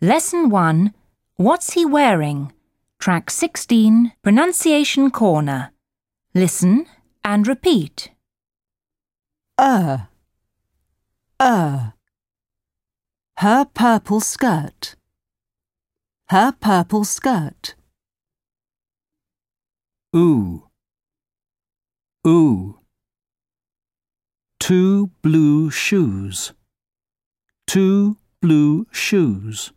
Lesson 1 What's he wearing? Track 16 Pronunciation Corner. Listen and repeat. Er. Er. Her purple skirt. Her purple skirt. Ooh. Ooh. Two blue shoes. Two blue shoes.